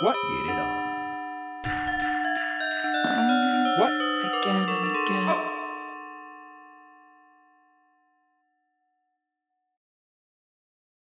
What? Get it on.